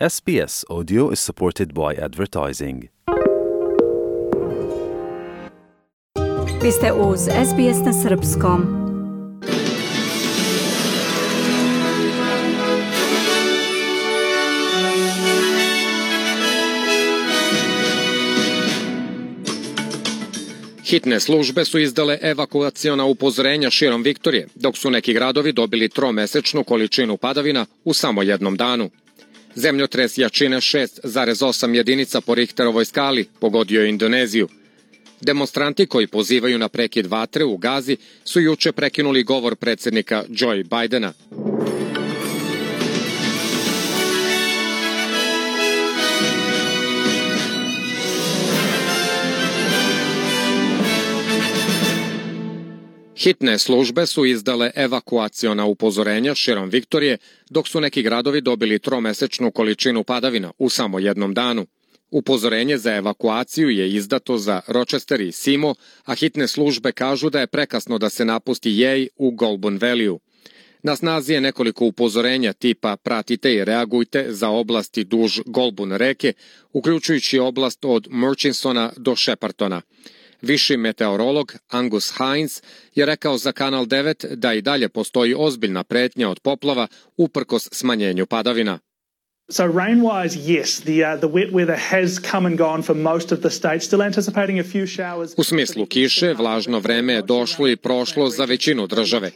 SBS Audio is supported by advertising. Vi ste uz SBS na srpskom. Hitne službe su izdale evakuaciona upozorenja širom Viktorije, dok su neki gradovi dobili tromesečnu količinu padavina u samo jednom danu. Zemljotres jačine 6,8 jedinica po Richterovoj skali pogodio je Indoneziju. Demonstranti koji pozivaju na prekid vatre u Gazi su juče prekinuli govor predsednika Joe Bidena. Hitne službe su izdale evakuaciona upozorenja širom Viktorije, dok su neki gradovi dobili tromesečnu količinu padavina u samo jednom danu. Upozorenje za evakuaciju je izdato za Rochester i Simo, a hitne službe kažu da je prekasno da se napusti Jej u Golbon Valley-u. Na snazi je nekoliko upozorenja tipa pratite i reagujte za oblasti duž Golbun reke, uključujući oblast od Murchisona do Sheppartona. Viši meteorolog Angus Hines je rekao za Kanal 9 da i dalje postoji ozbiljna pretnja od poplava uprkos smanjenju padavina. So rain-wise, yes, the uh, the wet weather has come and gone for most of the state. Still anticipating a few showers. U smislu kiše, vlažno vreme je došlo i prošlo za većinu države.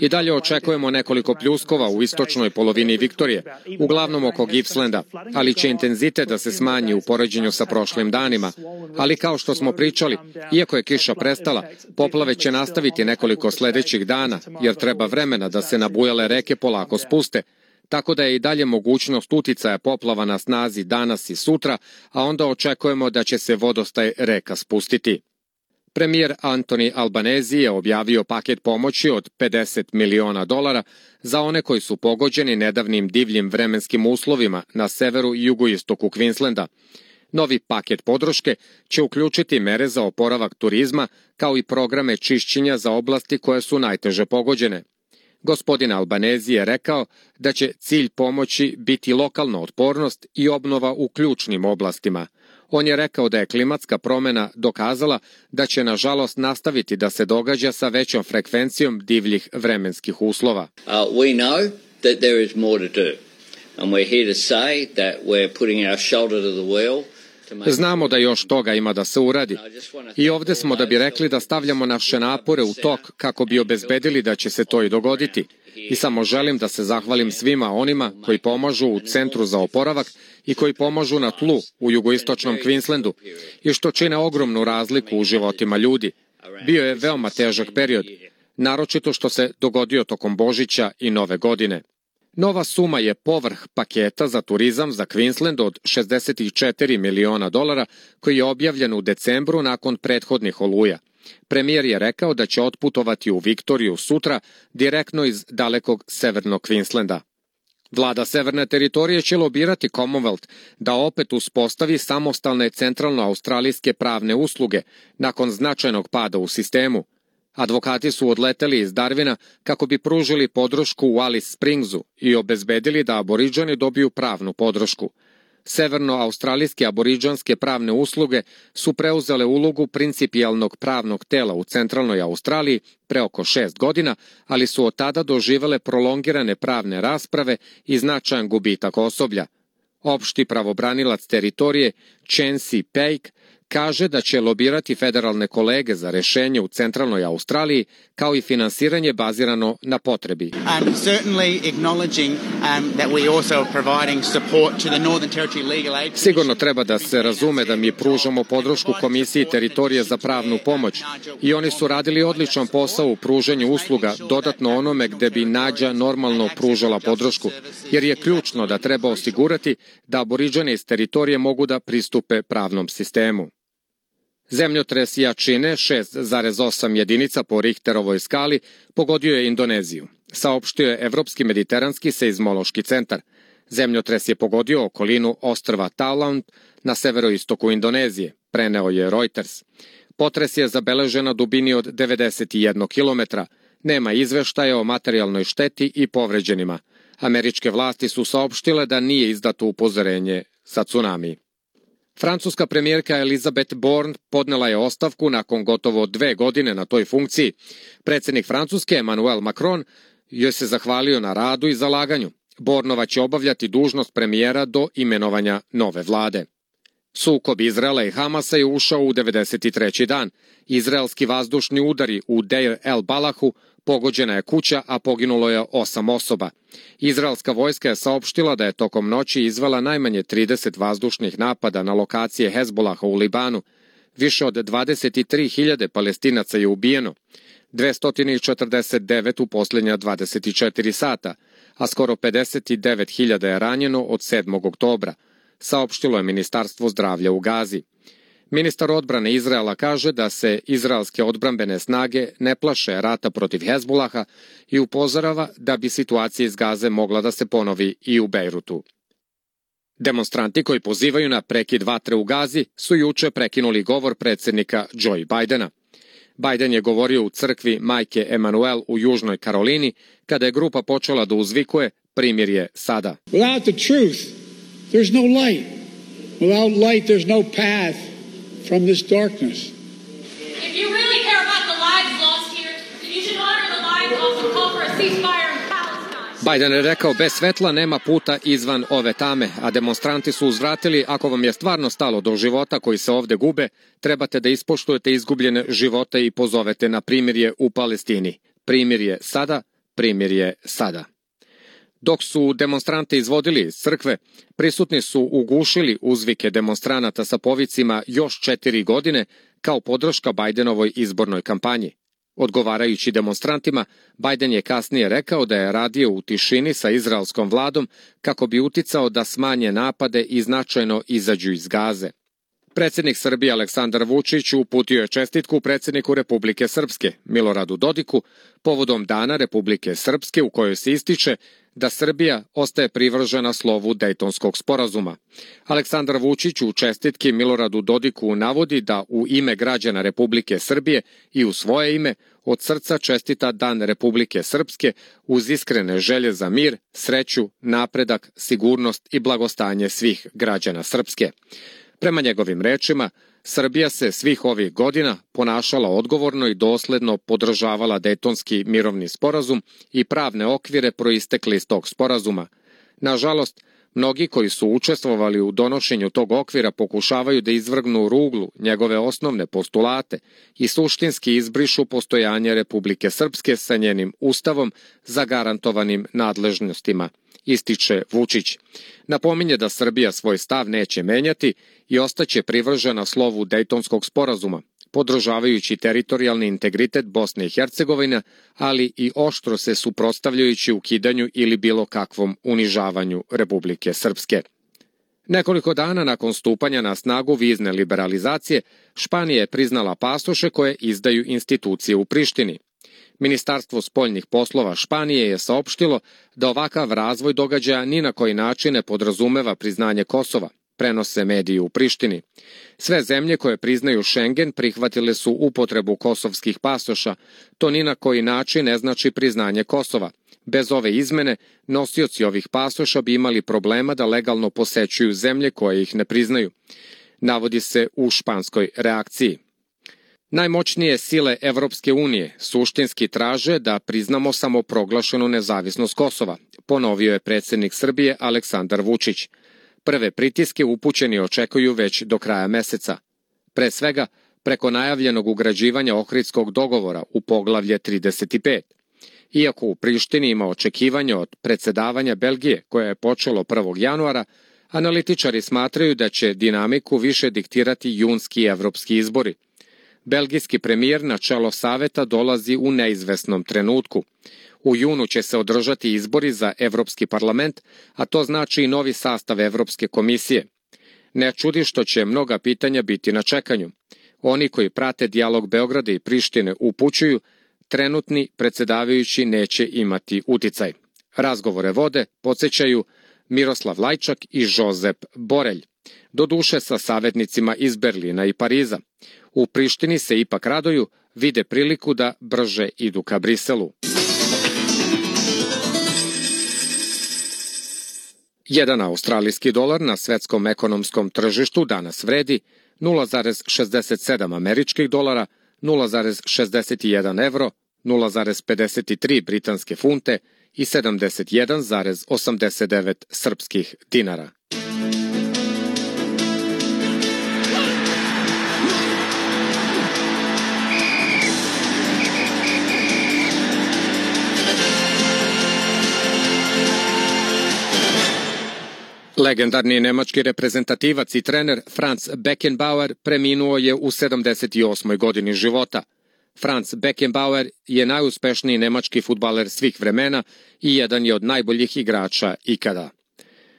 I dalje očekujemo nekoliko pljuskova u istočnoj polovini Viktorije, uglavnom oko Gippslanda, ali će intenzitet da se smanji u poređenju sa prošlim danima. Ali kao što smo pričali, iako je kiša prestala, poplave će nastaviti nekoliko sledećih dana, jer treba vremena da se nabujale reke polako spuste, tako da je i dalje mogućnost uticaja poplava na snazi danas i sutra, a onda očekujemo da će se vodostaj reka spustiti. Premijer Antoni Albanezi je objavio paket pomoći od 50 miliona dolara za one koji su pogođeni nedavnim divljim vremenskim uslovima na severu i jugoistoku Queenslanda. Novi paket podrške će uključiti mere za oporavak turizma kao i programe čišćenja za oblasti koje su najteže pogođene. Gospodin Albanezi je rekao da će cilj pomoći biti lokalna otpornost i obnova u ključnim oblastima. On je rekao da je klimatska promena dokazala da će nažalost nastaviti da se događa sa većom frekvencijom divljih vremenskih uslova. Uh, we know that there is more to do. And we're here to say that we're putting our shoulder to the wheel Znamo da još toga ima da se uradi. I ovde smo da bi rekli da stavljamo naše napore u tok kako bi obezbedili da će se to i dogoditi. I samo želim da se zahvalim svima onima koji pomažu u Centru za oporavak i koji pomažu na tlu u jugoistočnom Queenslandu i što čine ogromnu razliku u životima ljudi. Bio je veoma težak period, naročito što se dogodio tokom Božića i Nove godine. Nova suma je povrh paketa za turizam za Queensland od 64 miliona dolara koji je objavljen u decembru nakon prethodnih oluja. Premijer je rekao da će otputovati u Viktoriju sutra direktno iz dalekog severnog Queenslanda. Vlada Severne teritorije će lobirati Commonwealth da opet uspostavi samostalne centralno-australijske pravne usluge nakon značajnog pada u sistemu – Advokati su odleteli iz Darvina kako bi pružili podršku u Alice Springsu i obezbedili da aboriđani dobiju pravnu podršku. Severno-australijske aboriđanske pravne usluge su preuzele ulogu principijalnog pravnog tela u centralnoj Australiji pre oko šest godina, ali su od tada doživele prolongirane pravne rasprave i značajan gubitak osoblja. Opšti pravobranilac teritorije Chancy Peik kaže da će lobirati federalne kolege za rešenje u centralnoj Australiji kao i finansiranje bazirano na potrebi. Um, um, Sigurno treba da se razume da mi pružamo podršku Komisiji teritorije za pravnu pomoć i oni su radili odličan posao u pruženju usluga dodatno onome gde bi Nađa normalno pružala podršku, jer je ključno da treba osigurati da aboriđane iz teritorije mogu da pristupe pravnom sistemu. Zemljotres jačine 6,8 jedinica po Richterovoj skali pogodio je Indoneziju, saopštio je Evropski mediteranski seizmološki centar. Zemljotres je pogodio okolinu ostrva Tauland na severoistoku Indonezije, preneo je Reuters. Potres je zabeležen na dubini od 91 km, nema izveštaja o materijalnoj šteti i povređenima, Američke vlasti su saopštile da nije izdato upozorenje za tsunami. Francuska premijerka Elizabeth Born podnela je ostavku nakon gotovo dve godine na toj funkciji. Predsednik Francuske Emmanuel Macron joj se zahvalio na radu i zalaganju. Bornova će obavljati dužnost premijera do imenovanja nove vlade. Sukob Izraela i Hamasa je ušao u 93. dan. Izraelski vazdušni udari u Deir el Balahu pogođena je kuća, a poginulo je osam osoba. Izraelska vojska je saopštila da je tokom noći izvela najmanje 30 vazdušnih napada na lokacije Hezbolaha u Libanu. Više od 23.000 palestinaca je ubijeno, 249 u posljednja 24 sata, a skoro 59.000 je ranjeno od 7. oktobra, saopštilo je Ministarstvo zdravlja u Gazi. Ministar odbrane Izraela kaže da se izraelske odbrambene snage ne plaše rata protiv Hezbulaha i upozorava da bi situacija iz Gaze mogla da se ponovi i u Bejrutu. Demonstranti koji pozivaju na prekid vatre u Gazi su juče prekinuli govor predsednika Joe Bidena. Biden je govorio u crkvi majke Emanuel u Južnoj Karolini kada je grupa počela da uzvikuje primirje sada. Without the truth, there's no light. Without light, there's no path from this darkness. If you really care about the lives lost here, then you should honor the lives of and call for a ceasefire in Palestine. Biden je rekao bez svetla nema puta izvan ove tame, a demonstranti su uzvratili ako vam je stvarno stalo do života koji se ovde gube, trebate da ispoštujete izgubljene živote i pozovete na primirje u Palestini. Primirje sada, primirje sada. Dok su demonstrante izvodili iz crkve, prisutni su ugušili uzvike demonstranata sa povicima još četiri godine kao podrška Bajdenovoj izbornoj kampanji. Odgovarajući demonstrantima, Biden je kasnije rekao da je radio u tišini sa izraelskom vladom kako bi uticao da smanje napade i značajno izađu iz gaze. Predsednik Srbije Aleksandar Vučić uputio je čestitku predsedniku Republike Srpske, Miloradu Dodiku, povodom Dana Republike Srpske u kojoj se ističe da Srbija ostaje privržena slovu Dejtonskog sporazuma. Aleksandar Vučić u čestitki Miloradu Dodiku navodi da u ime građana Republike Srbije i u svoje ime od srca čestita Dan Republike Srpske uz iskrene želje za mir, sreću, napredak, sigurnost i blagostanje svih građana Srpske. Prema njegovim rečima, Srbija se svih ovih godina ponašala odgovorno i dosledno podržavala Dejtonski mirovni sporazum i pravne okvire proistekli iz tog sporazuma. Nažalost, mnogi koji su učestvovali u donošenju tog okvira pokušavaju da izvrgnu ruglu njegove osnovne postulate i suštinski izbrišu postojanje Republike Srpske sa njenim ustavom zagarantovanim nadležnostima – ističe Vučić. Napominje da Srbija svoj stav neće menjati i ostaće privržena slovu Dejtonskog sporazuma, podržavajući teritorijalni integritet Bosne i Hercegovine, ali i oštro se suprostavljajući ukidanju ili bilo kakvom unižavanju Republike Srpske. Nekoliko dana nakon stupanja na snagu vizne liberalizacije, Španija je priznala pasoše koje izdaju institucije u Prištini. Ministarstvo spoljnih poslova Španije je saopštilo da ovakav razvoj događaja ni na koji način ne podrazumeva priznanje Kosova, prenose mediji u Prištini. Sve zemlje koje priznaju Schengen prihvatile su upotrebu kosovskih pasoša, to ni na koji način ne znači priznanje Kosova. Bez ove izmene, nosioci ovih pasoša bi imali problema da legalno posećuju zemlje koje ih ne priznaju. Navodi se u španskoj reakciji. Najmoćnije sile Evropske unije suštinski traže da priznamo samoproglašenu nezavisnost Kosova, ponovio je predsednik Srbije Aleksandar Vučić. Prve pritiske upućeni očekuju već do kraja meseca. Pre svega, preko najavljenog ugrađivanja Ohridskog dogovora u poglavlje 35. Iako u Prištini ima očekivanja od predsedavanja Belgije, koje je počelo 1. januara, analitičari smatraju da će dinamiku više diktirati junski evropski izbori – Belgijski premijer na čelo saveta dolazi u neizvesnom trenutku. U junu će se održati izbori za Evropski parlament, a to znači i novi sastav Evropske komisije. Ne čudi što će mnoga pitanja biti na čekanju. Oni koji prate dijalog Beograda i Prištine upućuju, trenutni predsedavajući neće imati uticaj. Razgovore vode podsjećaju Miroslav Lajčak i Žozep Borelj. Doduše sa savetnicima iz Berlina i Pariza. U Prištini se ipak radoju, vide priliku da brže idu ka Briselu. Jedan australijski dolar na svetskom ekonomskom tržištu danas vredi 0,67 američkih dolara, 0,61 evro, 0,53 britanske funte i 71,89 srpskih dinara. Legendarni nemački reprezentativac i trener Franz Beckenbauer preminuo je u 78. godini života. Franz Beckenbauer je najuspešniji nemački futbaler svih vremena i jedan je od najboljih igrača ikada.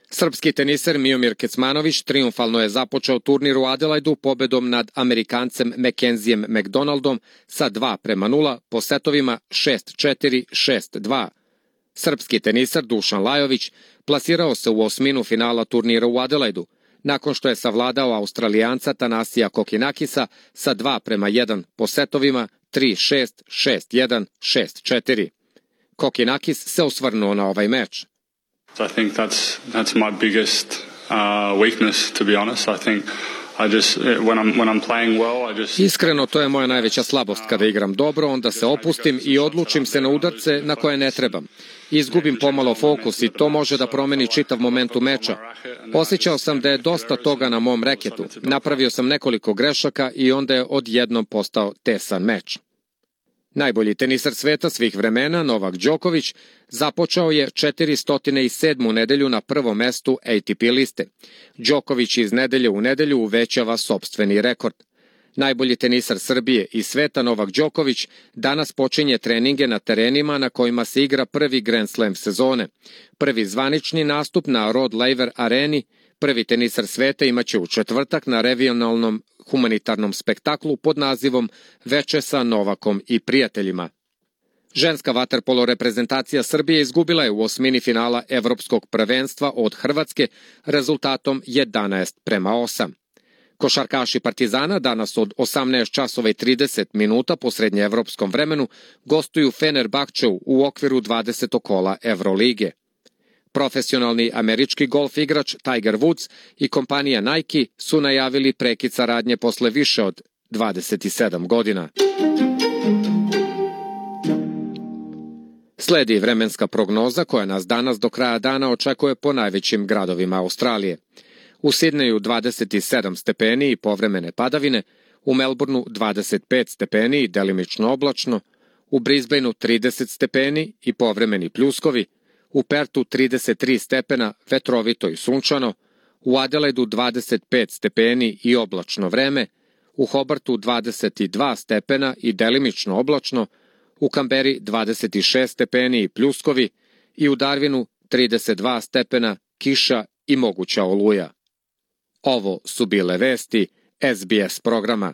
Srpski teniser Miomir Kecmanović triumfalno je započeo turnir u Adelaidu pobedom nad Amerikancem Mackenzijem McDonaldom sa 2 prema 0 po setovima 6-4, 6-2. Srpski tenisar Dušan Lajović plasirao se u osminu finala turnira u Adelaidu, nakon što je savladao Australijanca Tanasija Kokinakisa sa 2 prema 1 po setovima 3-6, 6-1, 6-4. Kokinakis se osvrnuo na ovaj meč. I think that's, that's my biggest uh, weakness, to be honest. I think Iskreno, to je moja najveća slabost. Kada igram dobro, onda se opustim i odlučim se na udarce na koje ne trebam. Izgubim pomalo fokus i to može da promeni čitav momentu meča. Osjećao sam da je dosta toga na mom reketu. Napravio sam nekoliko grešaka i onda je odjednom postao tesan meč. Najbolji tenisar sveta svih vremena, Novak Đoković, započeo je 407. nedelju na prvom mestu ATP liste. Đoković iz nedelje u nedelju uvećava sobstveni rekord. Najbolji tenisar Srbije i sveta Novak Đoković danas počinje treninge na terenima na kojima se igra prvi Grand Slam sezone. Prvi zvanični nastup na Rod Laver areni, prvi tenisar sveta imaće u četvrtak na regionalnom humanitarnom spektaklu pod nazivom Veče sa Novakom i prijateljima. Ženska vaterpolo reprezentacija Srbije izgubila je u osmini finala Evropskog prvenstva od Hrvatske rezultatom 11 prema 8. Košarkaši Partizana danas od 18 časova i 30 minuta po srednjeevropskom vremenu gostuju Fenerbahčevu u okviru 20. kola Evrolige. Profesionalni američki golf igrač Tiger Woods i kompanija Nike su najavili prekid saradnje posle više od 27 godina. Sledi vremenska prognoza koja nas danas do kraja dana očekuje po najvećim gradovima Australije. U Sidneju 27 stepeni i povremene padavine, u Melbourneu 25 stepeni i delimično oblačno, u Brisbaneu 30 stepeni i povremeni pljuskovi, u Pertu 33 stepena, vetrovito i sunčano, u Adelaidu 25 stepeni i oblačno vreme, u Hobartu 22 stepena i delimično oblačno, u Kamberi 26 stepeni i pljuskovi i u Darwinu 32 stepena, kiša i moguća oluja. Ovo su bile vesti SBS programa.